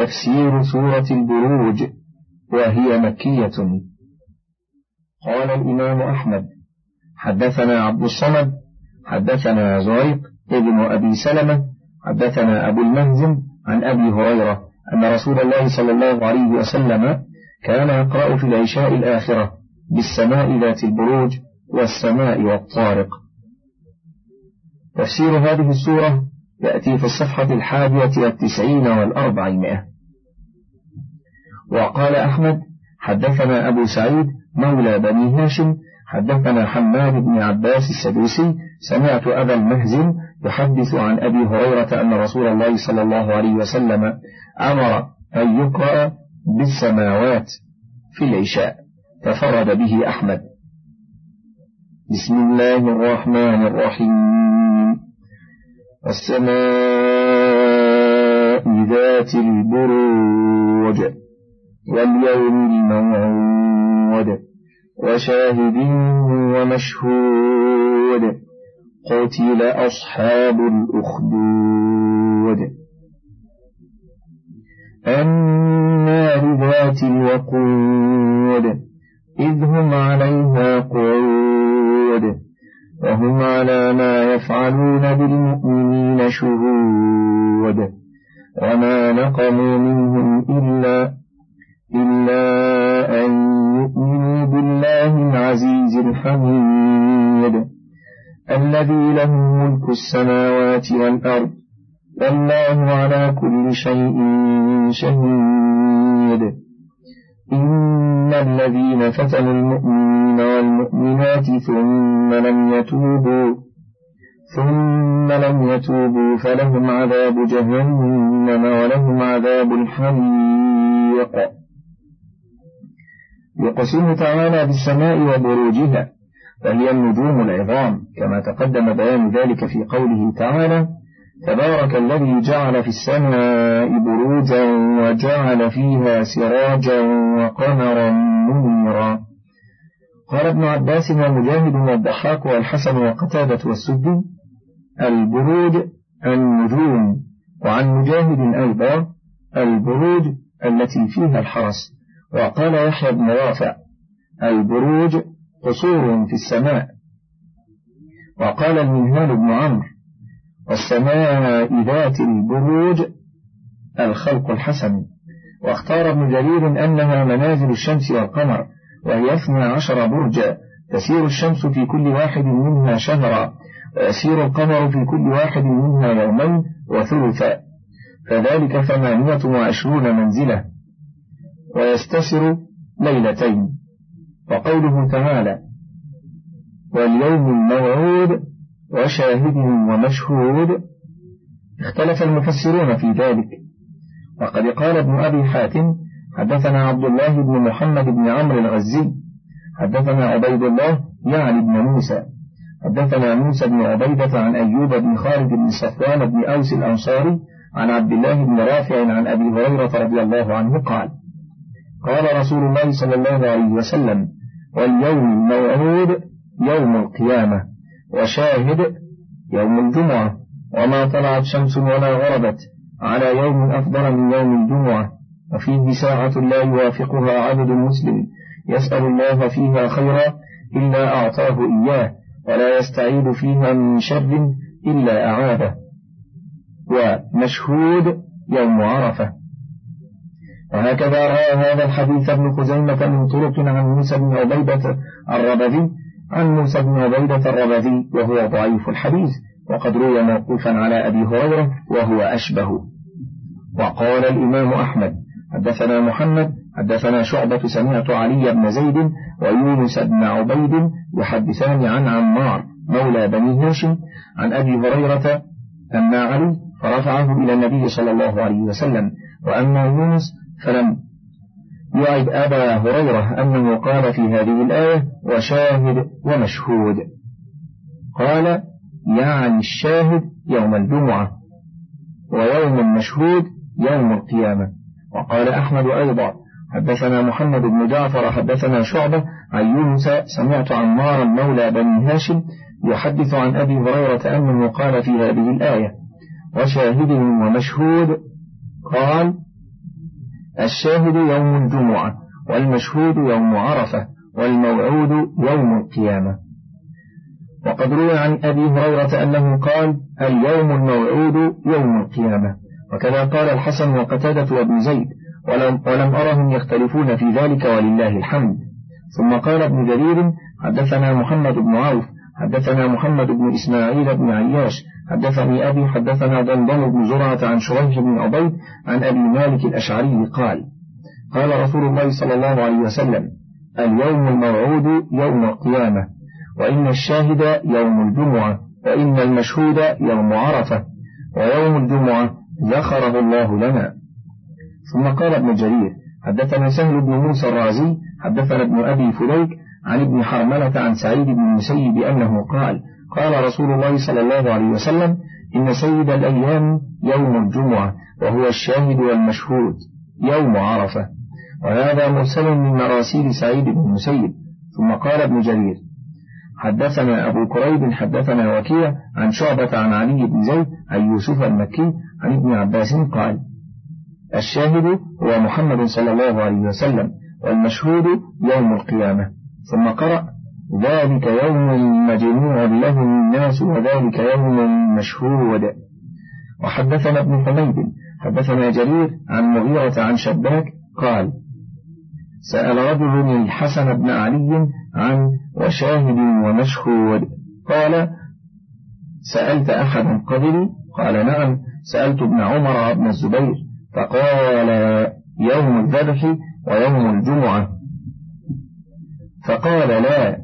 تفسير سورة البروج وهي مكية. قال الإمام أحمد حدثنا عبد الصمد حدثنا زريق ابن أبي سلمة حدثنا أبو المهزم عن أبي هريرة أن رسول الله صلى الله عليه وسلم كان يقرأ في العشاء الآخرة بالسماء ذات البروج والسماء والطارق. تفسير هذه السورة يأتي في الصفحة الحادية والتسعين والأربعمائة. وقال أحمد حدثنا أبو سعيد مولى بني هاشم حدثنا حماد بن عباس السدوسي سمعت أبا المهزم يحدث عن أبي هريرة أن رسول الله صلى الله عليه وسلم أمر أن يقرأ بالسماوات في العشاء تفرد به أحمد. بسم الله الرحمن الرحيم. السماء ذات البروج. واليوم الموعود وشاهد ومشهود قتل أصحاب الأخدود. النار ذات الوقود شهيد إن الذين فتنوا المؤمنين والمؤمنات ثم لم يتوبوا ثم لم يتوبوا فلهم عذاب جهنم ولهم عذاب الحريق. يقسم تعالى بالسماء وبروجها فهي النجوم العظام كما تقدم بيان ذلك في قوله تعالى تبارك الذي جعل في السماء بروجا وجعل فيها سراجا وقمرا منيرا قال ابن عباس ومجاهد والضحاك والحسن وقتادة والسدي البروج النجوم وعن مجاهد أيضا البروج التي فيها الحرس. وقال يحيى بن رافع البروج قصور في السماء. وقال المنهال بن عمرو والسماء ذات البروج الخلق الحسن. واختار ابن جرير أنها منازل الشمس والقمر وهي اثنى عشر برجا. تسير الشمس في كل واحد منها شهرا. ويسير القمر في كل واحد منها يومين وثلثا. فذلك ثمانية وعشرون منزلة. ويستسر ليلتين. وقوله تعالى واليوم الموعود وشاهد ومشهود اختلف المفسرون في ذلك. وقد قال ابن أبي حاتم حدثنا عبد الله بن محمد بن عمرو الغزي حدثنا عبيد الله يعني بن موسى حدثنا موسى بن عبيدة عن أيوب بن خالد بن صفوان بن أوس الأنصاري عن عبد الله بن رافع عن أبي هريرة رضي الله عنه قال قال رسول الله صلى الله عليه وسلم واليوم الموعود يوم القيامة وشاهد يوم الجمعة وما طلعت شمس ولا غربت. على يوم أفضل من يوم الجمعة وفيه ساعة لا يوافقها عبد مسلم يسأل الله فيها خيرا إلا أعطاه إياه ولا يستعيد فيها من شر إلا أعاده. ومشهود يوم عرفة. وهكذا رأى هذا الحديث ابن خزيمة من طرق عن موسى بن عبيدة الربذي عن موسى بن عبيدة الربذي وهو ضعيف الحديث وقد روي موقوفا على أبي هريرة وهو أشبه. وقال الإمام أحمد حدثنا محمد حدثنا شعبة سمعت علي بن زيد ويونس بن عبيد يحدثان عن عمار مولى بني هاشم عن أبي هريرة أما علي فرفعه إلى النبي صلى الله عليه وسلم وأما يونس فلم يعد أبا هريرة أنه قال في هذه الآية وشاهد ومشهود. قال يعني الشاهد يوم الجمعة ويوم المشهود يوم القيامة. وقال أحمد أيضا حدثنا محمد بن جعفر حدثنا شعبة عن يونس سمعت عمارا مولى بني هاشم يحدث عن أبي هريرة أنه قال في هذه الآية وشاهد ومشهود قال الشاهد يوم الجمعة والمشهود يوم عرفة والموعود يوم القيامة. وقد روى عن أبي هريرة أنه قال اليوم الموعود يوم القيامة. وكذا قال الحسن وقتادة وابن زيد ولم, ولم أرهم يختلفون في ذلك ولله الحمد. ثم قال ابن جرير حدثنا محمد بن عوف حدثنا محمد بن إسماعيل بن عياش حدثني أبي حدثنا ضمضم بن زرعة عن شريح بن عبيد عن أبي مالك الأشعري قال قال رسول الله صلى الله عليه وسلم اليوم الموعود يوم القيامة وإن الشاهد يوم الجمعة وإن المشهود يوم عرفة ويوم الجمعة ذخره الله لنا. ثم قال ابن جرير حدثنا سهل بن موسى الرازي حدثنا ابن أبي فليك عن ابن حرملة عن سعيد بن المسيب أنه قال قال رسول الله صلى الله عليه وسلم إن سيد الأيام يوم الجمعة وهو الشاهد والمشهود يوم عرفة. وهذا مرسل من مراسيل سعيد بن المسيب. ثم قال ابن جرير حدثنا أبو كريب حدثنا وكيع عن شعبة عن علي بن زيد عن يوسف المكي عن ابن عباس قال الشاهد هو محمد صلى الله عليه وسلم والمشهود يوم القيامة. ثم قرأ ذلك يوم مجموع له الناس وذلك يوم مشهود. وحدثنا ابن حميد حدثنا جرير عن مغيرة عن شباك قال سأل رجل الحسن بن علي عن وشاهد ومشهود. قال سألت أحدا قبلي قال نعم. سألت ابن عمر بن الزبير فقال يوم الذبح ويوم الجمعة. فقال لا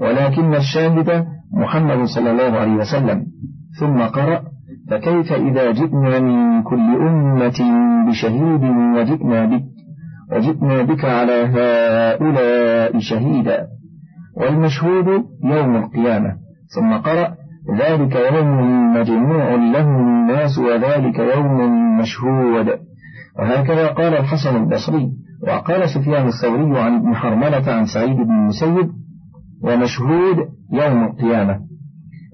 ولكن الشاهد محمد صلى الله عليه وسلم. ثم قرأ فكيف إذا جئنا من كل أمة بشهيد وجئنا بك وجئنا بك على هؤلاء شهيدا؟ والمشهود يوم القيامة. ثم قرأ ذلك يوم مجموع له الناس وذلك يوم مشهود. وهكذا قال الحسن البصري وقال سفيان الثوري عن ابن حرملة عن سعيد بن المسيب ومشهود يوم القيامة.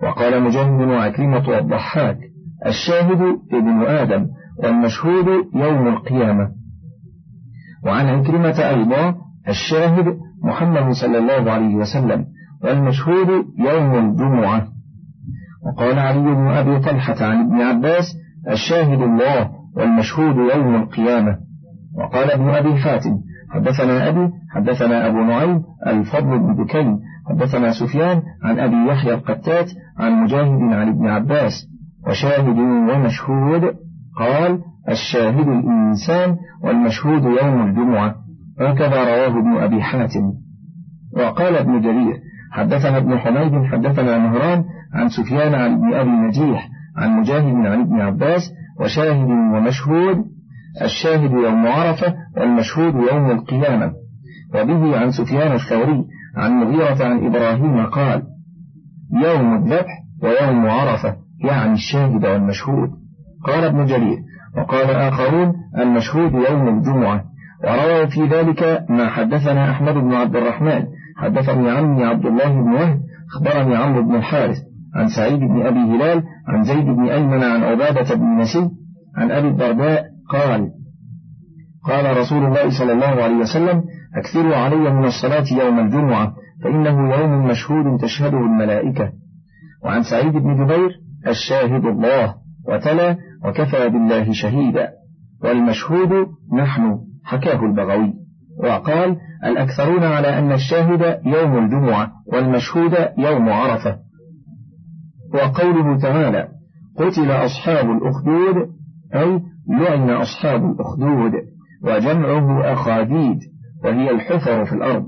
وقال مجاهد وعكرمة والضحاك الشاهد ابن آدم والمشهود يوم القيامة. وعن عكرمة أيضا الشاهد محمد صلى الله عليه وسلم والمشهود يوم الجمعة. وقال علي بن أبي طلحة عن ابن عباس الشاهد الله والمشهود يوم القيامة. وقال ابن أبي حاتم حدثنا أبي حدثنا أبو نعيم الفضل بن بكين حدثنا سفيان عن أبي يحيى القتات عن مجاهد عن ابن عباس. وشاهد ومشهود قال الشاهد الإنسان والمشهود يوم الجمعة. هكذا رواه ابن أبي حاتم. وقال ابن جرير حدثنا ابن حميد حدثنا مهران عن سفيان عن ابن أبي نجيح عن مجاهد عن ابن عباس وشاهد ومشهود الشاهد يوم عرفة والمشهود يوم القيامة. وبه عن سفيان الثوري عن مغيرة عن إبراهيم قال يوم الذبح ويوم عرفة يعني الشاهد والمشهود. قال ابن جرير وقال آخرون المشهود يوم الجمعة. وروى في ذلك ما حدثنا أحمد بن عبد الرحمن. حدثني عمي عبد الله بن وهب أخبرني عمرو بن الحارث. عن سعيد بن أبي هلال عن زيد بن أيمن عن عبادة بن نسي عن أبي الدرداء قال قال رسول الله صلى الله عليه وسلم أكثروا علي من الصلاة يوم الجمعة فإنه يوم مشهود تشهده الملائكة. وعن سعيد بن جبير الشاهد الله وتلا وكفى بالله شهيدا. والمشهود نحن حكاه البغوي. وقال الأكثرون على أن الشاهد يوم الجمعة والمشهود يوم عرفة. وقوله تعالى قتل أصحاب الأخدود أي لعن أصحاب الأخدود وجمعه أخاديد وهي الحفر في الأرض.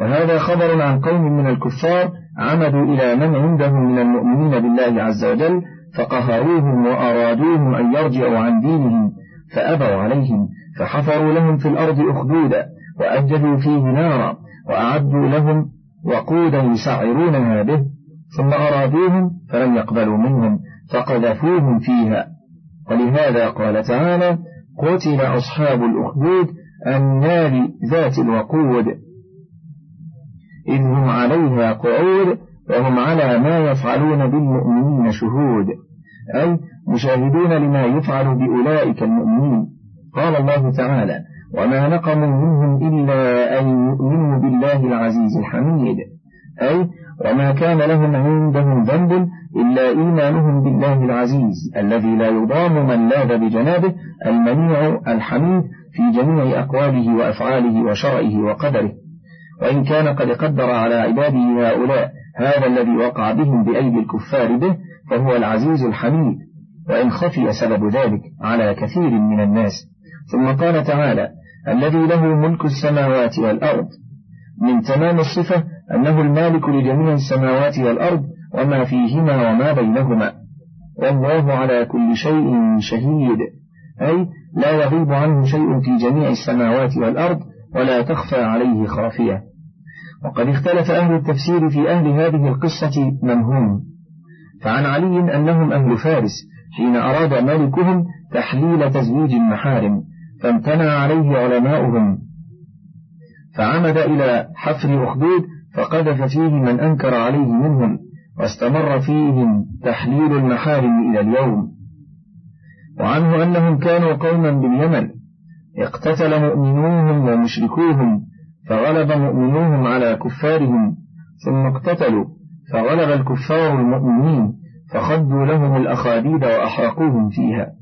وهذا خبر عن قوم من الكفار عمدوا إلى من عندهم من المؤمنين بالله عز وجل فقهروهم وأرادوهم أن يرجعوا عن دينهم فأبوا عليهم فحفروا لهم في الأرض أخدودا وأجدوا فيه نارا وأعدوا لهم وقودا يسعرونها به. ثم أرادوهم فلم يقبلوا منهم فقذفوهم فيها. ولهذا قال تعالى قتل أصحاب الأخدود النار ذات الوقود. إذ هم عليها قعود وهم على ما يفعلون بالمؤمنين شهود أي مشاهدون لما يفعل بأولئك المؤمنين. قال الله تعالى وما نقموا منهم إلا أن يؤمنوا بالله العزيز الحميد. أي وما كان لهم عندهم ذنب إلا إيمانهم بالله العزيز الذي لا يضام من لاذ بجنابه المنيع الحميد في جميع أقواله وأفعاله وشرعه وقدره. وإن كان قد قدر على عباده هؤلاء هذا الذي وقع بهم بأيدي الكفار به فهو العزيز الحميد. وإن خفي سبب ذلك على كثير من الناس. ثم قال تعالى الذي له ملك السماوات والأرض. من تمام الصفة أنه المالك لجميع السماوات والأرض وما فيهما وما بينهما. والله على كل شيء شهيد. أي لا يغيب عنه شيء في جميع السماوات والأرض ولا تخفى عليه خافية. وقد اختلف أهل التفسير في أهل هذه القصة من هم. فعن علي أنهم أهل فارس حين أراد ملكهم تحليل تزويج المحارم فامتنع عليه علماؤهم. فعمد إلى حفر أخدود فقذف فيه من أنكر عليه منهم واستمر فيهم تحليل المحارم إلى اليوم. وعنه أنهم كانوا قوما باليمن اقتتل مؤمنوهم ومشركوهم فغلب مؤمنوهم على كفارهم ثم اقتتلوا فغلب الكفار المؤمنين فخدوا لهم الأخاديد وأحرقوهم فيها.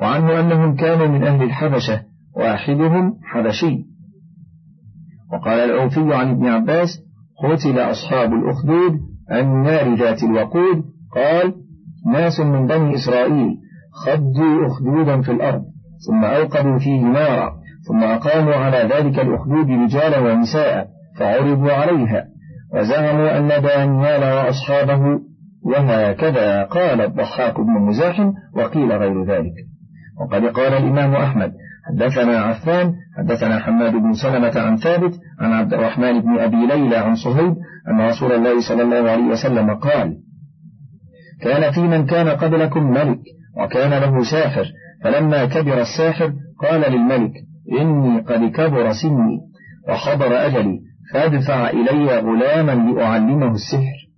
وعنه أنهم كانوا من أهل الحبشة واحدهم حبشي. وقال العوفي عن ابن عباس قتل أصحاب الأخدود النار ذات الوقود. قال ناس من بني إسرائيل خدوا أخدودا في الأرض ثم أوقدوا فيه نارا ثم أقاموا على ذلك الأخدود رجالا ونساء فعرضوا عليها وزعموا أن دانيال وأصحابه وهكذا قال الضحاك بن مزاحم وقيل غير ذلك. وقد قال الإمام أحمد حدثنا عفان حدثنا حماد بن سلمة عن ثابت عن عبد الرحمن بن أبي ليلى عن صهيب أن رسول الله صلى الله عليه وسلم قال كان في من كان قبلكم ملك وكان له ساحر فلما كبر الساحر قال للملك إني قد كبر سني وحضر أجلي فادفع إلي غلاما لأعلمه السحر.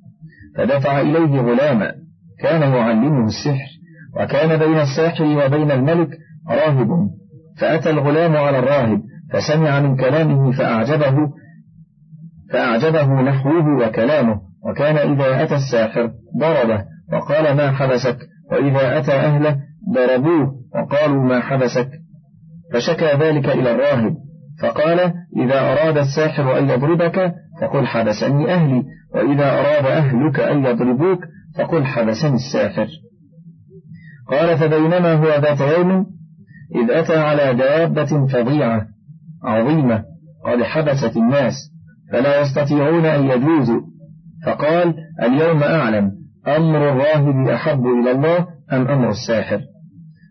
فدفع إليه غلاما كان يعلمه السحر وكان بين الساحر وبين الملك راهب. فأتى الغلام على الراهب فسمع من كلامه فأعجبه فأعجبه نحوه وكلامه وكان إذا أتى الساحر ضربه وقال ما حبسك؟ وإذا أتى أهله ضربوه وقالوا ما حبسك؟ فشكى ذلك إلى الراهب فقال إذا أراد الساحر أن يضربك فقل حبسني أهلي وإذا أراد أهلك أن يضربوك فقل حبسني الساحر. قال فبينما هو ذات يوم إذ أتى على دابة فظيعة عظيمة قد حبست الناس فلا يستطيعون أن يجوزوا. فقال اليوم أعلم أمر الراهب أحب إلى الله أم أمر الساحر؟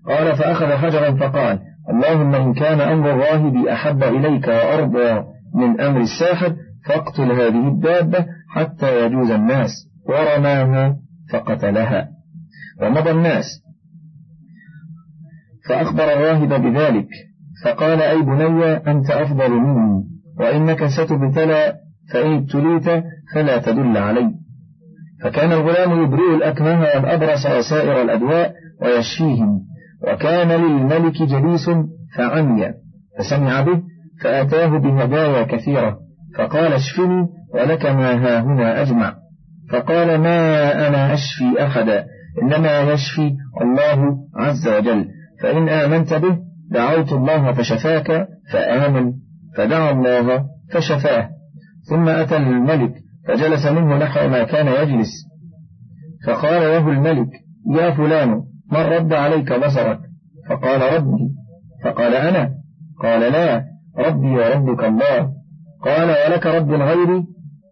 قال فأخذ حجرا فقال اللهم إن كان أمر الراهب أحب إليك وأرضى من أمر الساحر فاقتل هذه الدابة حتى يجوز الناس ورماها فقتلها. ومضى الناس فأخبر الراهب بذلك فقال أي بني أنت أفضل مني وإنك ستبتلى فإن ابتليت فلا تدل علي. فكان الغلام يبرئ الأكمه والأبرص وسائر الأدواء ويشفيهم وكان للملك جليس فعمي فسمع به فأتاه بهدايا كثيرة فقال اشفني ولك ما ها هنا أجمع. فقال ما أنا أشفي أحدا إنما يشفي الله عز وجل. فإن آمنت به دعوت الله فشفاك فآمن فدعا الله فشفاه. ثم أتى الملك فجلس منه نحو ما كان يجلس. فقال له الملك يا فلان من رد عليك بصرك؟ فقال ربي. فقال أنا. قال لا ربي وربك الله. قال ولك رب غيري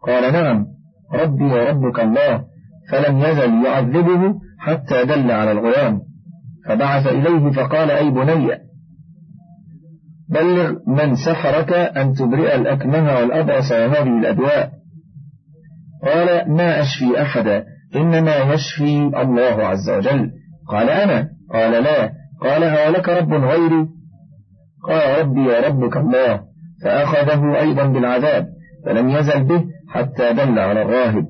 قال نعم ربي وربك الله. فلم يزل يعذبه حتى دل على الغلام. فبعث إليه فقال أي بني بلغ من سحرك أن تبرئ الأكمه والأبرص وهذه الأدواء. قال ما أشفي أحدا إنما يشفي الله عز وجل. قال أنا؟ قال لا. قال أولك رب غيري؟ قال ربي وربك الله. فأخذه أيضا بالعذاب فلم يزل به حتى دل على الراهب.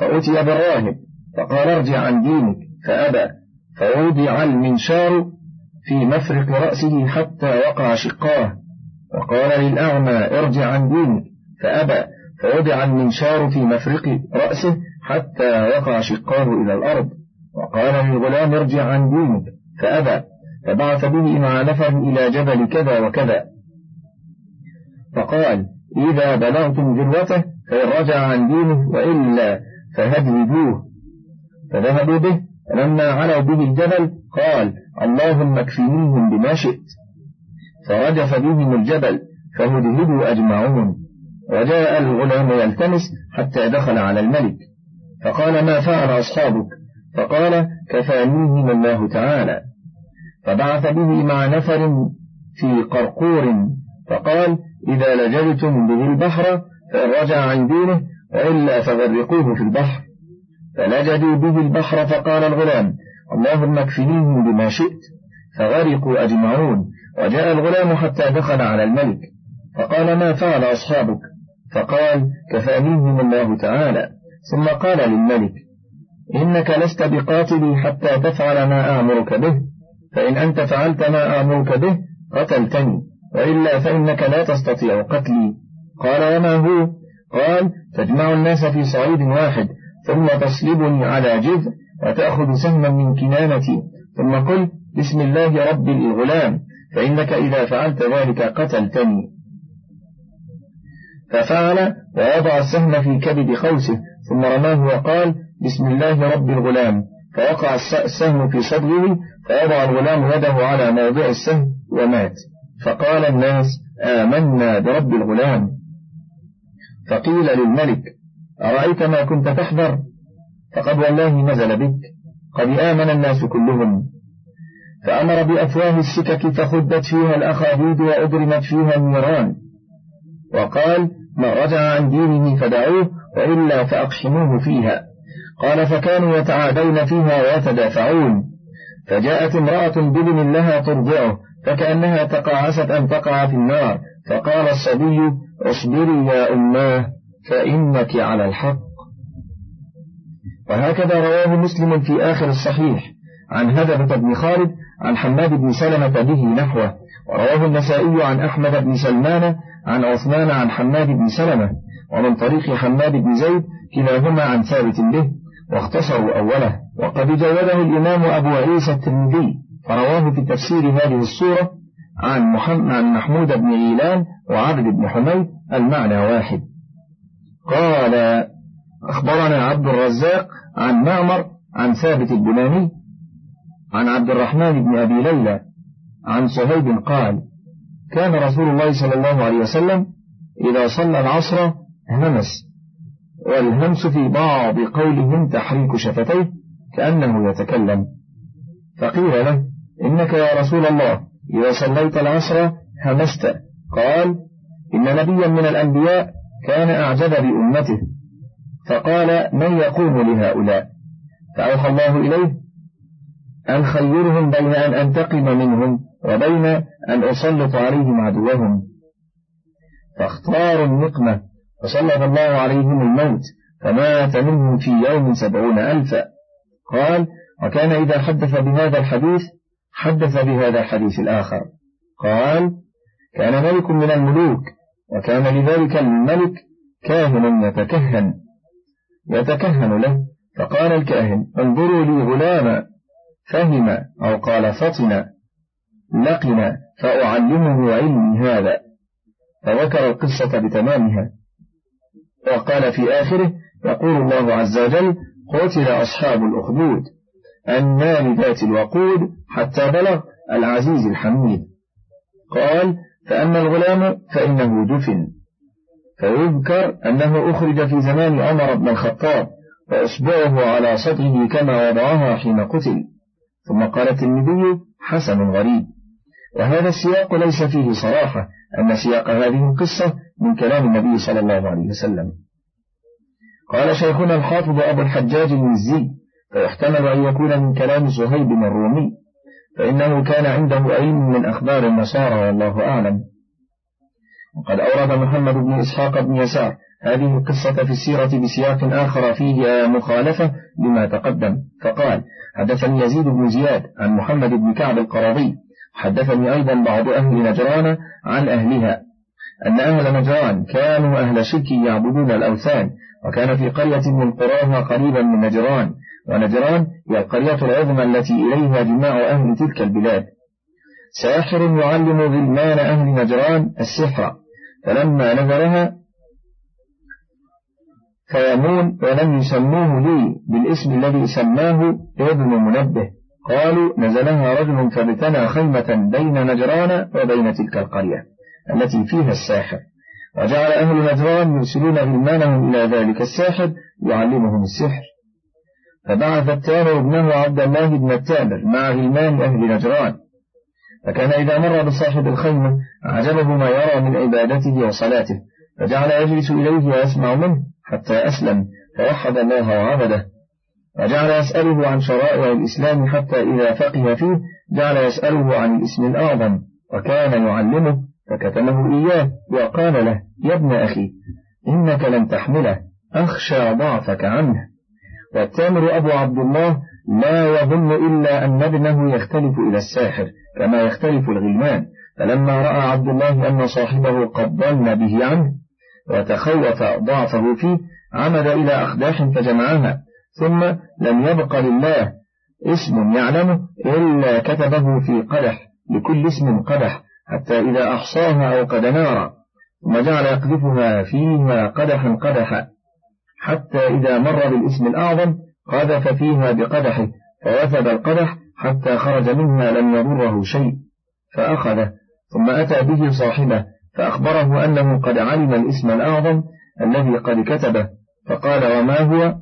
فأتي بالراهب فقال ارجع عن دينك. فأبى. فوضع المنشار في مفرق رأسه حتى وقع شقاه. وقال للأعمى ارجع عن دينك. فأبى فوضع المنشار في مفرق رأسه حتى وقع شقاه إلى الأرض. وقال للغلام ارجع عن دينك. فأبى فبعث به مع نفر إلى جبل كذا وكذا. فقال إذا بلغتم ذروته فإن رجع عن دينه وإلا فهددوه فذهبوا به فلما علوا به الجبل قال اللهم اكفنيهم بما شئت. فرجف بهم الجبل فهدهدوا أجمعون. وجاء الغلام يلتمس حتى دخل على الملك. فقال ما فعل أصحابك؟ فقال كفانيهم الله تعالى. فبعث به مع نفر في قرقور فقال إذا لجلتم به البحر فإن رجع عن دينه وإلا فغرقوه في البحر. فلجدوا به البحر فقال الغلام اللهم اكفنيهم بما شئت. فغرقوا أجمعون وجاء الغلام حتى دخل على الملك فقال ما فعل أصحابك؟ فقال كفانيهم الله تعالى. ثم قال للملك إنك لست بقاتلي حتى تفعل ما آمرك به فإن أنت فعلت ما آمرك به قتلتني وإلا فإنك لا تستطيع قتلي. قال وما هو؟ قال تجمع الناس في صعيد واحد ثم تصلبني على جذع وتأخذ سهما من كنانتي. ثم قل بسم الله رب الغلام فإنك إذا فعلت ذلك قتلتني. ففعل ووضع السهم في كبد خوسه ثم رماه وقال بسم الله رب الغلام. فوقع السهم في صدره فوضع الغلام يده على موضع السهم ومات. فقال الناس آمنا برب الغلام. فقيل للملك أرأيت ما كنت تحذر؟ فقد والله نزل بك قد آمن الناس كلهم. فأمر بأفواه السكك فخدت فيها الأخاديد وأضرمت فيها النيران. وقال من رجع عن دينه فدعوه وإلا فأقحموه فيها. قال فكانوا يتعادون فيها ويتدافعون. فجاءت امرأة بابن لها ترضعه فكأنها تقاعست أن تقع في النار. فقال الصبي اصبري يا أماه. فإنك على الحق. وهكذا رواه مسلم في آخر الصحيح عن هدبة بن خالد عن حماد بن سلمة به نحوه ورواه النسائي عن أحمد بن سلمان عن عثمان عن حماد بن سلمة ومن طريق حماد بن زيد كلاهما عن ثابت به واختصروا أوله. وقد جوده الإمام أبو عيسى الترمذي فرواه في تفسير هذه السورة عن محمد عن محمود بن غيلان وعبد بن حميد المعنى واحد. قال أخبرنا عبد الرزاق عن معمر عن ثابت البناني عن عبد الرحمن بن أبي ليلى عن صهيب قال كان رسول الله صلى الله عليه وسلم إذا صلى العصر همس والهمس في بعض قولهم تحريك شفتيه كأنه يتكلم فقيل له إنك يا رسول الله إذا صليت العصر همست قال إن نبيا من الأنبياء كان أعجب بأمته فقال من يقوم لهؤلاء؟ فأوحى الله إليه أن خيرهم بين أن أنتقم منهم وبين أن أسلط عليهم عدوهم. فاختاروا النقمة فسلط الله عليهم الموت فمات منهم في يوم سبعون ألفا. قال وكان إذا حدث بهذا الحديث حدث بهذا الحديث الآخر. قال كان ملك من الملوك وكان لذلك الملك كاهن يتكهن يتكهن له. فقال الكاهن انظروا لي غلاما فهم أو قال فطن لقن فأعلمه علمي هذا. فذكر القصة بتمامها. وقال في آخره يقول الله عز وجل قتل أصحاب الأخدود النار ذات الوقود حتى بلغ العزيز الحميد. قال فأما الغلام فإنه دفن. فيذكر أنه أخرج في زمان عمر بن الخطاب وإصبعه على صدره كما وضعها حين قتل. ثم قال الترمذي حسن غريب. وهذا السياق ليس فيه صراحة أن سياق هذه القصة من كلام النبي صلى الله عليه وسلم. قال شيخنا الحافظ أبو الحجاج المزي فيحتمل أن يكون من كلام زهيب الرومي. فإنه كان عنده علم من أخبار النصارى والله أعلم. وقد أورد محمد بن إسحاق بن يسار هذه القصة في السيرة بسياق آخر فيه مخالفة لما تقدم. فقال حدثني يزيد بن زياد عن محمد بن كعب القرضي حدثني أيضا بعض أهل نجران عن أهلها. أن أهل نجران كانوا أهل شرك يعبدون الأوثان وكان في قرية من قراها قريبا من نجران ونجران هي القرية العظمى التي إليها جماع أهل تلك البلاد. ساحر يعلم غلمان أهل نجران السحر. فلما نزلها فيمون ولم يسموه لي بالاسم الذي سماه ابن منبه. قالوا نزلها رجل فابتنى خيمة بين نجران وبين تلك القرية. التي فيها الساحر. وجعل أهل نجران يرسلون غلمانهم إلى ذلك الساحر يعلمهم السحر. فبعث التامر ابنه عبد الله بن التامر مع غلمان أهل نجران. فكان إذا مر بصاحب الخيمة أعجبه ما يرى من عبادته وصلاته فجعل يجلس إليه ويسمع منه حتى أسلم فوحد الله وعبده وجعل يسأله عن شرائع الإسلام حتى إذا فقه فيه جعل يسأله عن الاسم الأعظم وكان يعلمه فكتمه إياه وقال له يا ابن أخي إنك لن تحمله أخشى ضعفك عنه. والتامر أبو عبد الله لا يظن إلا أن ابنه يختلف إلى الساحر كما يختلف الغلمان فلما رأى عبد الله أن صاحبه قد ضل به عنه وتخوف ضعفه فيه عمد إلى أخداح فجمعها ثم لم يبق لله اسم يعلمه إلا كتبه في قدح لكل اسم قدح. حتى إذا أحصاها أوقد نارا ثم جعل يقذفها فيها قدحا قدحا حتى إذا مر بالاسم الأعظم قذف فيها بقدحه فوثب القدح حتى خرج منها لم يضره شيء فأخذه ثم أتى به صاحبه فأخبره أنه قد علم الاسم الأعظم الذي قد كتبه فقال وما هو؟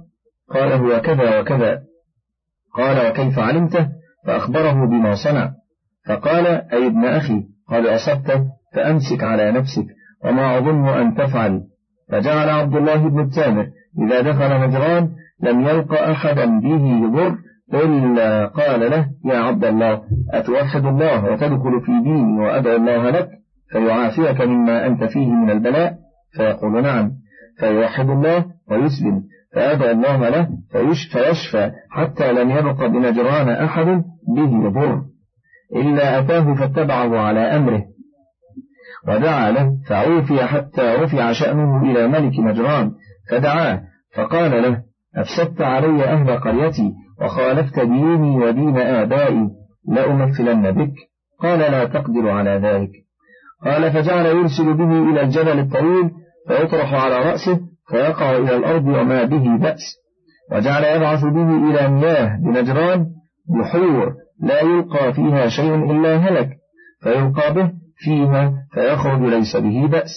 قال هو كذا وكذا. قال وكيف علمته؟ فأخبره بما صنع فقال أي ابن أخي. قد أصبت فأمسك على نفسك وما أظن أن تفعل. فجعل عبد الله بن التامر إذا دخل نجران لم يلق أحدا به يضر إلا قال له يا عبد الله أتوحد الله وتدخل في ديني وأدعو الله لك فيعافيك مما أنت فيه من البلاء فيقول نعم. فيوحد الله ويسلم فأدعو الله له فيشفى حتى لم يبق بنجران أحد به يضر. إلا أتاه فاتبعه على أمره. ودعا له فعوفي حتى رفع شأنه إلى ملك نجران فدعاه فقال له أفسدت علي أهل قريتي وخالفت ديني ودين آبائي لأمثلن بك. قال لا تقدر على ذلك. قال فجعل يرسل به إلى الجبل الطويل فيطرح على رأسه فيقع إلى الأرض وما به بأس. وجعل يبعث به إلى مياه بنجران بحور لا يلقى فيها شيء إلا هلك فيلقى به فيها فيخرج ليس به بأس.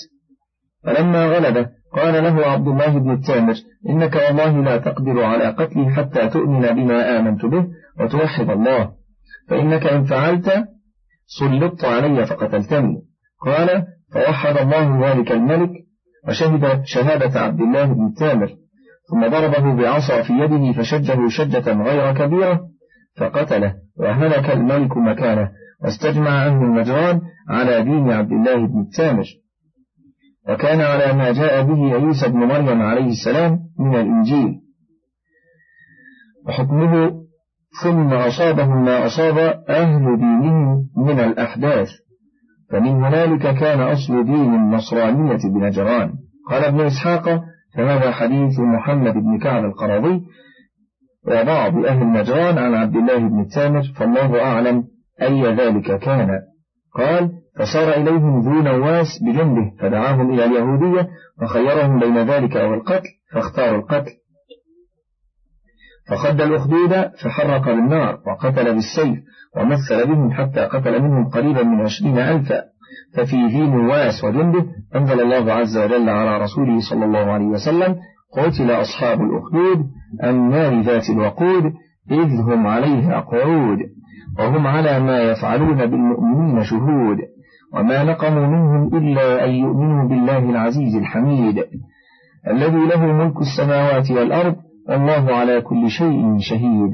فلما غلبه قال له عبد الله بن التامر إنك والله لا تقدر على قتلي حتى تؤمن بما آمنت به وتوحد الله. فإنك إن فعلت سلطت علي فقتلتني. قال فوحد الله ذلك الملك وشهد شهادة عبد الله بن التامر. ثم ضربه بعصا في يده فشجه شجة غير كبيرة فقتله وهلك الملك مكانه واستجمع عنه النجران على دين عبد الله بن التامر. وكان على ما جاء به عيسى بن مريم عليه السلام من الإنجيل. وحكمه ثم أصابهم ما أصاب أهل دينهم من الأحداث. فمن هنالك كان أصل دين النصرانية بنجران قال ابن إسحاق فهذا حديث محمد بن كعب القرضي وبعض أهل نجران عن عبد الله بن التامر فالله أعلم أي ذلك كان. قال فصار إليهم ذو نواس بجنبه فدعاهم إلى اليهودية وخيرهم بين ذلك أو القتل فاختاروا القتل. فخد الأخدود فحرق بالنار وقتل بالسيف ومثل بهم حتى قتل منهم قريبا من عشرين ألفا. ففي ذي نواس وجنده أنزل الله عز وجل على رسوله صلى الله عليه وسلم قتل أصحاب الأخدود النار ذات الوقود إذ هم عليها قعود وهم على ما يفعلون بالمؤمنين شهود وما نقموا منهم إلا أن يؤمنوا بالله العزيز الحميد الذي له ملك السماوات والأرض والله على كل شيء شهيد.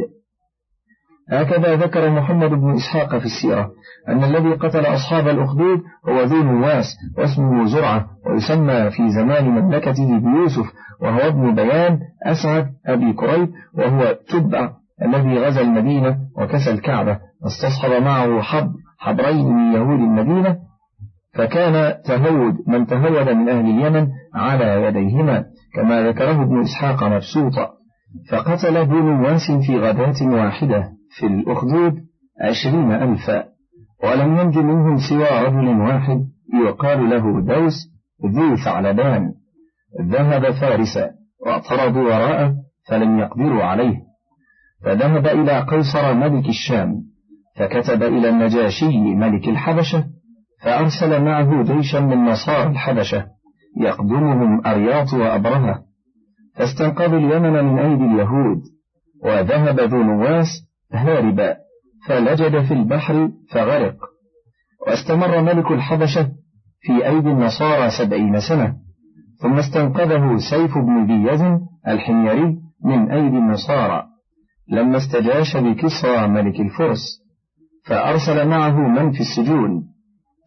هكذا ذكر محمد بن إسحاق في السيرة أن الذي قتل أصحاب الأخدود هو ذو نواس واسمه زرعة ويسمى في زمان مملكته بيوسف وهو ابن بيان أسعد أبي كريب وهو تبع الذي غزا المدينة وكسى الكعبة واستصحب معه حب حبرين من يهود المدينة فكان تهود من تهود من أهل اليمن على يديهما كما ذكره ابن إسحاق مبسوطا فقتل ذو نواس في غداة واحدة. في الأخدود عشرين ألفا ولم ينج منهم سوى رجل واحد يقال له دوس ذو ثعلبان. ذهب فارسا واعترضوا وراءه فلم يقدروا عليه. فذهب إلى قيصر ملك الشام فكتب إلى النجاشي ملك الحبشة فأرسل معه جيشا من نصارى الحبشة يقدمهم أرياط وأبرهة. فاستنقذوا اليمن من أيدي اليهود وذهب ذو نواس هاربا فلجد في البحر فغرق واستمر ملك الحبشة في أيدي النصارى سبعين سنة ثم استنقذه سيف بن يزن الحميري من أيدي النصارى لما استجاش بكسرى ملك الفرس فأرسل معه من في السجون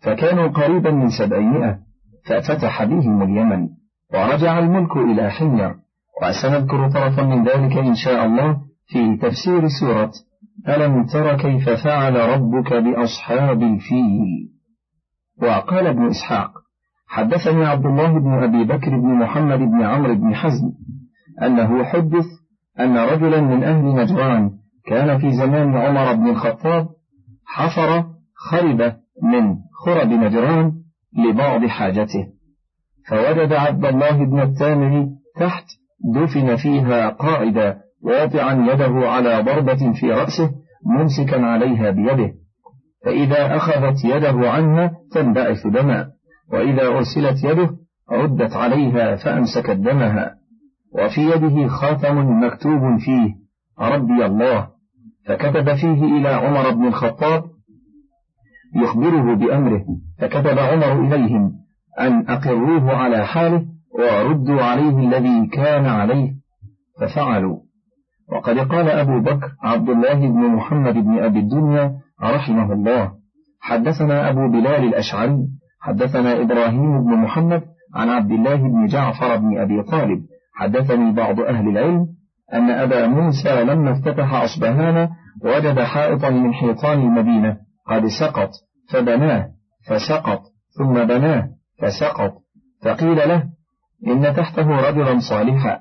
فكانوا قريبا من سبعمائة ففتح بهم اليمن ورجع الملك إلى حمير وسنذكر طرفا من ذلك إن شاء الله في تفسير سورة ألم تر كيف فعل ربك بأصحاب الفيل؟ وقال ابن إسحاق حدثني عبد الله بن أبي بكر بن محمد بن عمرو بن حزم أنه حدث أن رجلا من أهل نجران كان في زمان عمر بن الخطاب حفر خربة من خرب نجران لبعض حاجته فوجد عبد الله بن التامر تحت دفن فيها قائدا واضعا يده على ضربة في رأسه ممسكا عليها بيده. فإذا أخذت يده عنها تنبعث دما. وإذا أرسلت يده ردت عليها فأمسكت دمها. وفي يده خاتم مكتوب فيه ربي الله. فكتب فيه إلى عمر بن الخطاب يخبره بأمره. فكتب عمر إليهم أن أقروه على حاله وردوا عليه الذي كان عليه. ففعلوا. وقد قال أبو بكر عبد الله بن محمد بن أبي الدنيا رحمه الله حدثنا أبو بلال الأشعري حدثنا إبراهيم بن محمد عن عبد الله بن جعفر بن أبي طالب حدثني بعض أهل العلم أن أبا موسى لما افتتح أصبهان وجد حائطا من حيطان المدينة قد سقط فبناه فسقط ثم بناه فسقط. فقيل له إن تحته رجلا صالحا.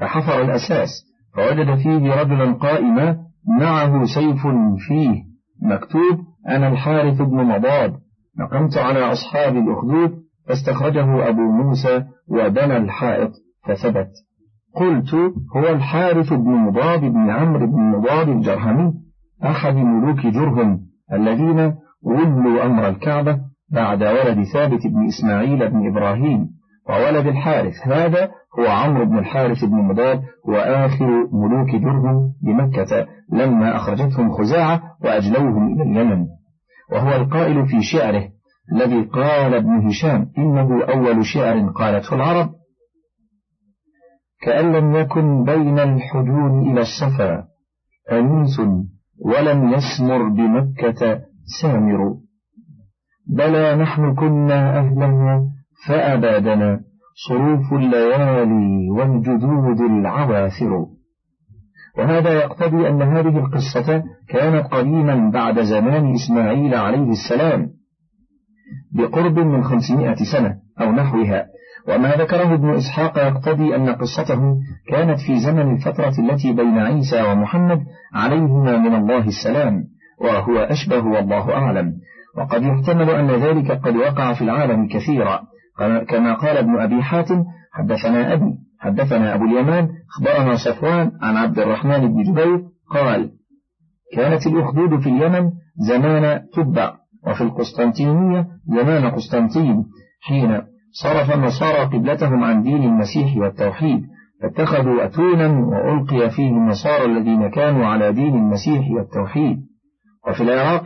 فحفر الأساس. فوجد فيه رجلا قائما معه سيف فيه مكتوب أنا الحارث بن مضاد. نقمت على أصحاب الأخدود فاستخرجه أبو موسى وبنى الحائط فثبت. قلت هو الحارث بن مضاد بن عمرو بن مضاد الجرهمي أحد ملوك جرهم الذين ولوا أمر الكعبة بعد ولد ثابت بن إسماعيل بن إبراهيم وولد الحارث. هذا هو عمرو بن الحارث بن مضاد وآخر ملوك جرهم بمكة لما أخرجتهم خزاعة وأجلوهم إلى اليمن. وهو القائل في شعره الذي قال ابن هشام إنه أول شعر قالته العرب كأن لم يكن بين الحجون إلى الصفا أنيس ولم يسمر بمكة سامر. بلى نحن كنا أهلها فأبادنا صروف الليالي والجدود العواثر وهذا يقتضي أن هذه القصة كانت قديما بعد زمان إسماعيل عليه السلام بقرب من خمسمائة سنة أو نحوها. وما ذكره ابن إسحاق يقتضي أن قصته كانت في زمن الفترة التي بين عيسى ومحمد عليهما من الله السلام وهو أشبه والله أعلم. وقد يحتمل أن ذلك قد وقع في العالم كثيرا. كما قال ابن أبي حاتم حدثنا أبي حدثنا أبو اليمان أخبرنا صفوان عن عبد الرحمن بن جبير قال كانت الأخدود في اليمن زمان تبع وفي القسطنطينية زمان قسطنطين حين صرف النصارى قبلتهم عن دين المسيح والتوحيد فاتخذوا أتونا وألقي فيه النصارى الذين كانوا على دين المسيح والتوحيد. وفي العراق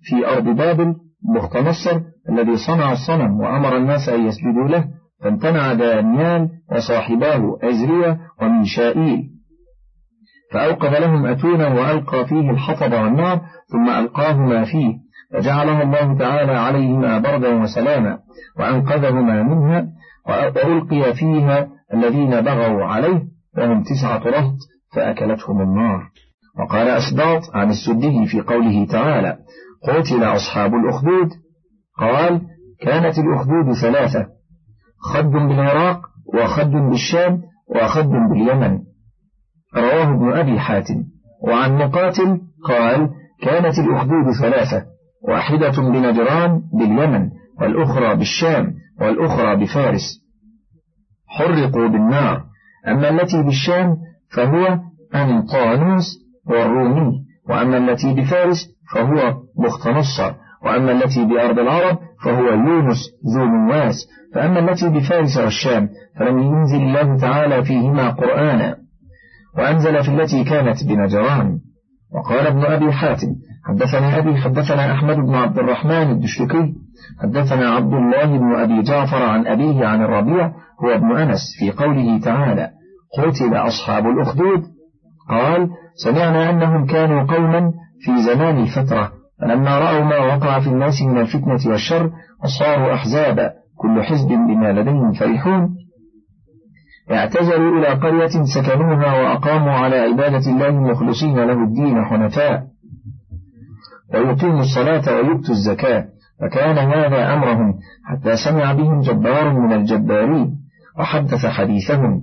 في أرض بابل بخت نصر الذي صنع الصنم وأمر الناس أن يسجدوا له فامتنع دانيال وصاحباه عزرية وميشائيل فأوقف لهم أتونا وألقى فيه الحطب والنار ثم ألقاهما فيه فجعلها الله تعالى عليهما بردا وسلاما وأنقذهما منها وألقي فيها الذين بغوا عليه وهم تسعة رهط فأكلتهم النار. وقال أسباط عن السدي في قوله تعالى قتل أصحاب الأخدود قال كانت الأخدود ثلاثة خد بالعراق وخد بالشام وخد باليمن. رواه ابن أبي حاتم. وعن مقاتل قال كانت الأخدود ثلاثة واحدة بنجران باليمن والأخرى بالشام والأخرى بفارس. حرقوا بالنار. أما التي بالشام فهو أنطانوس والرومي وأما التي بفارس فهو بختنصر وأما التي بأرض العرب فهو يونس ذو نواس فأما التي بفارس والشام فلم ينزل الله تعالى فيهما قرآنا. وأنزل في التي كانت بنجران. وقال ابن أبي حاتم حدثنا أبي حدثنا أحمد بن عبد الرحمن الدشتكي حدثنا عبد الله بن أبي جعفر عن أبيه عن الربيع هو ابن أنس في قوله تعالى قتل أصحاب الأخدود. قال سمعنا أنهم كانوا قوما في زمان الفترة. فلما رأوا ما وقع في الناس من الفتنة والشر وصاروا أحزابا كل حزب بما لديهم فرحون. اعتزلوا إلى قرية سكنوها وأقاموا على عبادة الله مخلصين له الدين حنفاء. ويقيموا الصلاة ويؤتوا الزكاة. فكان هذا أمرهم حتى سمع بهم جبار من الجبارين وحدث حديثهم.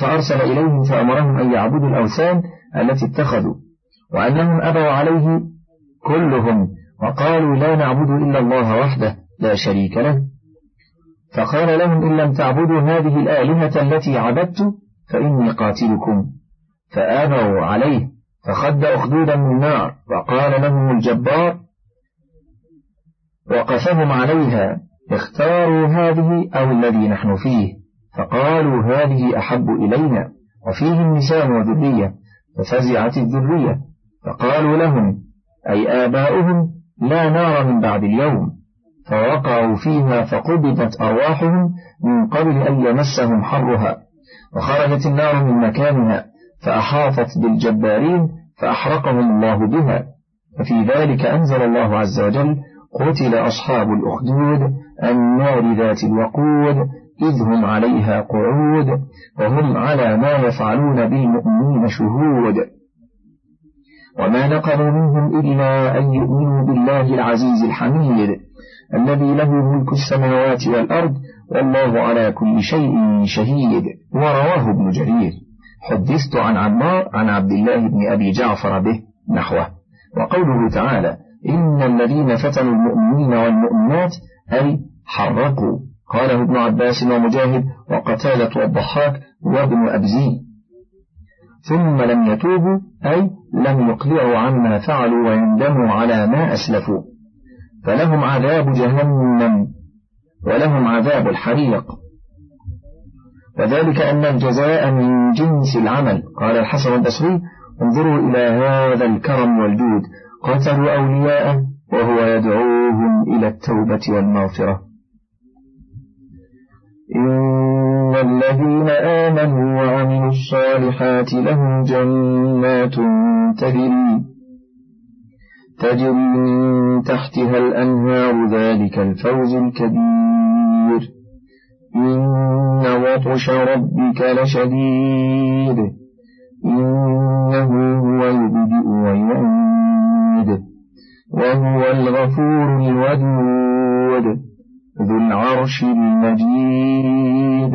فأرسل إليهم فأمرهم أن يعبدوا الأوثان التي اتخذوا وأنهم أبوا عليه كلهم وقالوا لا نعبد إلا الله وحده لا شريك له. فقال لهم إن لم تعبدوا هذه الآلهة التي عبدت فإني قاتلكم. فآبوا عليه فخد أخدودا من نار وقال لهم الجبار وقفهم عليها اختاروا هذه أو الذي نحن فيه. فقالوا هذه أحب إلينا وفيه النساء وذرية ففزعت الذرية. فقالوا لهم أي آباؤهم لا نار من بعد اليوم فوقعوا فيها فقبضت أرواحهم من قبل أن يمسهم حرها وخرجت النار من مكانها فأحاطت بالجبارين فأحرقهم الله بها. ففي ذلك أنزل الله عز وجل قتل أصحاب الأخدود النار ذات الوقود إذ هم عليها قعود وهم على ما يفعلون بالمؤمنين شهود. وما نقموا منهم إلا أن يؤمنوا بالله العزيز الحميد الذي له ملك السماوات والأرض والله على كل شيء شهيد. ورواه ابن جرير. حدثت عن عمار عن عبد الله بن أبي جعفر به نحوه. وقوله تعالى إن الذين فتنوا المؤمنين والمؤمنات أي حرقوا. قاله ابن عباس ومجاهد وقتالة والضحاك وابن أبزي ثم لم يتوبوا أي لم يقلعوا عما فعلوا ويندموا على ما أسلفوا. فلهم عذاب جهنم ولهم عذاب الحريق. وذلك أن الجزاء من جنس العمل. قال الحسن البصري انظروا إلى هذا الكرم والجود. قتلوا أولياءه وهو يدعوهم إلى التوبة والمغفرة. الذين آمنوا وعملوا الصالحات لهم جنات تجري تجري من تحتها الأنهار ذلك الفوز الكبير. إن وطش ربك لشديد. إنه هو يبدئ ويعيد. وهو الغفور الودود. ذو العرش المجيد.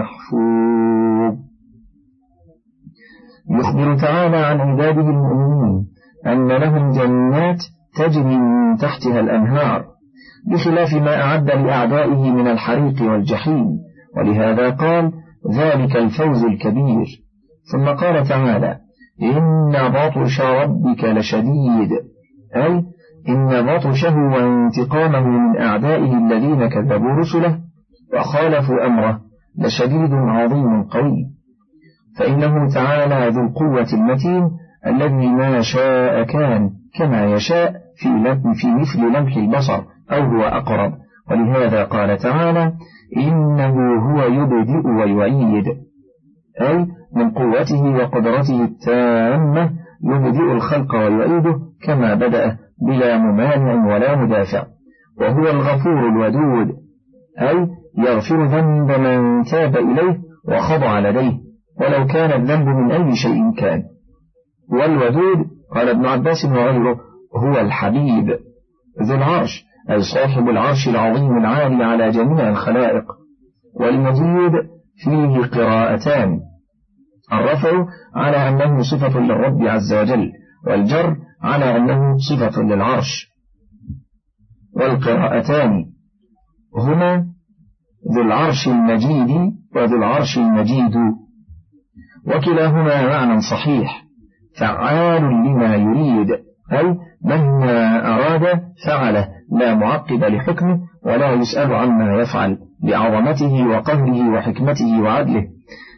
محفوظ يخبر تعالى عن عباده المؤمنين أن لهم جنات تجري من تحتها الأنهار بخلاف ما أعد لأعدائه من الحريق والجحيم ولهذا قال ذلك الفوز الكبير ثم قال تعالى إن بطش ربك لشديد أي إن بطشه وانتقامه من أعدائه الذين كذبوا رسله وخالفوا أمره لشديد عظيم قوي. فإنه تعالى ذو القوة المتين الذي ما شاء كان كما يشاء في في مثل لمح البصر أو هو أقرب. ولهذا قال تعالى إنه هو يبدئ ويعيد. أي من قوته وقدرته التامة يبدئ الخلق ويعيده كما بدأ بلا ممانع ولا مدافع. وهو الغفور الودود. أي يغفر ذنب من تاب إليه وخضع لديه ولو كان الذنب من أي شيء كان. والودود قال ابن عباس وغيره هو الحبيب. ذو العرش أي صاحب العرش العظيم العالي على جميع الخلائق. والمزيد فيه قراءتان. الرفع على أنه صفة للرب عز وجل والجر على أنه صفة للعرش. والقراءتان. هما ذو العرش المجيد وذو العرش المجيد. وكلاهما معنى صحيح فعال لما يريد أي مهما أراد فعله لا معقب لحكمه ولا يسأل عما يفعل بعظمته وقهره وحكمته وعدله.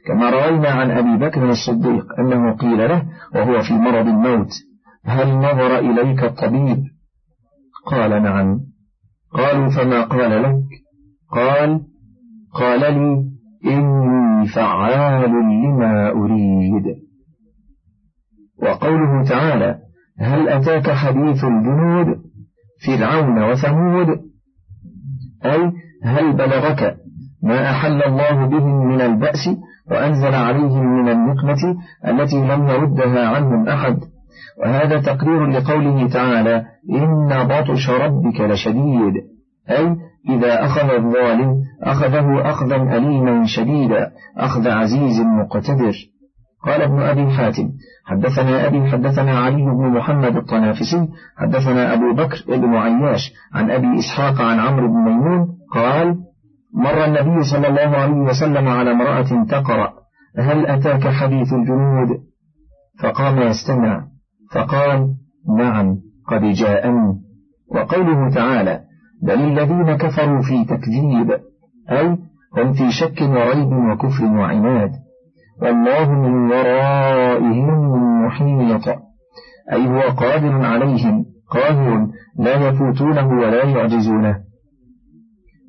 كما روينا عن أبي بكر الصديق أنه قيل له وهو في مرض الموت هل نظر إليك الطبيب؟ قال نعم. قالوا فما قال لك؟ قال قال لي إني فعال لما أريد. وقوله تعالى هل أتاك حديث الجنود فرعون وثمود؟ أي هل بلغك ما أحل الله بهم من البأس وأنزل عليهم من النقمة التي لم يردها عنهم أحد؟ وهذا تقرير لقوله تعالى إن بطش ربك لشديد. أي إذا أخذ الظالم أخذه أخذا أليما شديدا أخذ عزيز مقتدر. قال ابن أبي حاتم حدثنا أبي حدثنا علي بن محمد الطنافسي حدثنا أبو بكر بن عياش عن أبي إسحاق عن عمرو بن ميمون قال مر النبي صلى الله عليه وسلم على امرأة تقرأ هل أتاك حديث الجنود؟ فقام يستمع فقال نعم قد جاءني. وقوله تعالى بل الذين كفروا في تكذيب. أي هم في شك وريب وكفر وعناد. والله من ورائهم محيط أي هو قادر عليهم قاهر لا يفوتونه ولا يعجزونه.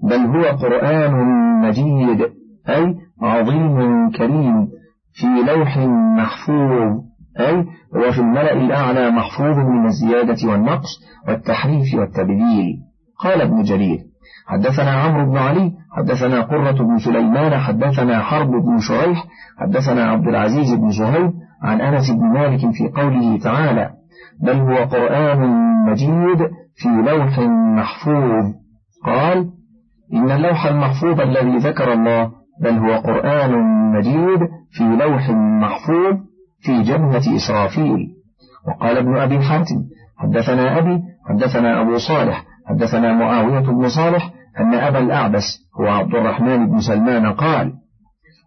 بل هو قرآن مجيد أي عظيم كريم في لوح محفوظ أي هو في الملأ الأعلى محفوظ من الزيادة والنقص والتحريف والتبديل. قال ابن جرير حدثنا عمرو بن علي حدثنا قرة بن سليمان حدثنا حرب بن شريح حدثنا عبد العزيز بن زهير عن أنس بن مالك في قوله تعالى بل هو قرآن مجيد في لوح محفوظ قال إن اللوح المحفوظ الذي ذكر الله بل هو قرآن مجيد في لوح محفوظ في جنة إسرافيل وقال ابن أبي حاتم حدثنا أبي حدثنا أبو صالح حدثنا معاوية بن صالح أن أبا الأعبس هو عبد الرحمن بن سلمان قال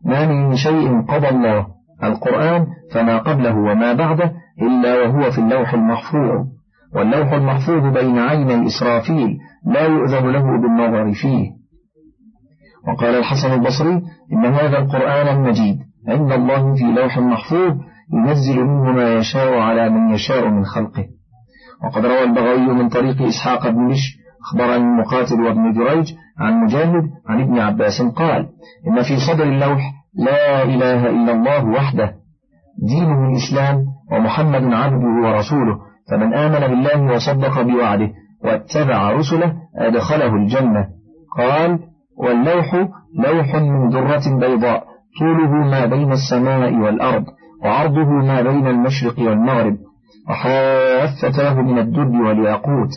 ما من شيء قضى الله القرآن فما قبله وما بعده إلا وهو في اللوح المحفوظ واللوح المحفوظ بين عيني إسرافيل لا يؤذن له بالنظر فيه. وقال الحسن البصري إن هذا القرآن المجيد عند الله في لوح محفوظ ينزل منه ما يشاء على من يشاء من خلقه. وقد روى البغوي من طريق إسحاق بن بش أخبرني مقاتل وابن جريج عن مجاهد عن ابن عباس قال إن في صدر اللوح لا إله إلا الله وحده دينه الإسلام ومحمد عبده ورسوله فمن آمن بالله وصدق بوعده واتبع رسله أدخله الجنة. قال واللوح لوح من ذرة بيضاء طوله ما بين السماء والأرض وعرضه ما بين المشرق والمغرب وحافتاه من الدب والياقوت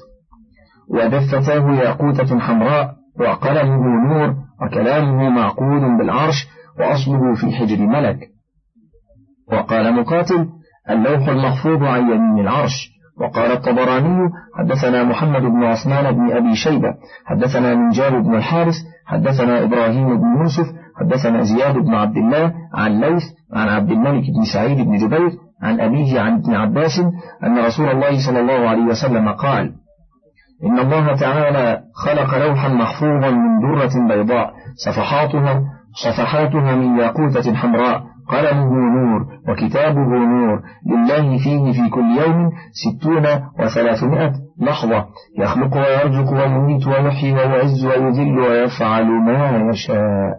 ودفتاه ياقوتة حمراء وقلمه نور وكلامه معقود بالعرش وأصله في حجر ملك. وقال مقاتل اللوح المخفوض عن يمين العرش. وقال الطبراني حدثنا محمد بن عثمان بن أبي شيبة حدثنا من جار بن الحارث حدثنا إبراهيم بن يوسف حدثنا زياد بن عبد الله عن ليث عن عبد الملك بن سعيد بن جبير عن أبيه عن ابن عباس أن رسول الله صلى الله عليه وسلم قال إن الله تعالى خلق لوحا محفوظا من درة بيضاء صفحاتها صفحاتها من ياقوتة حمراء قلمه نور وكتابه نور لله فيه في كل يوم ستون وثلاثمائة لحظة يخلق ويرزق ويميت ويحيي ويعز ويذل ويفعل ما يشاء.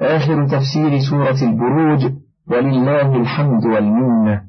آخر تفسير سورة البروج ولله الحمد والمنة.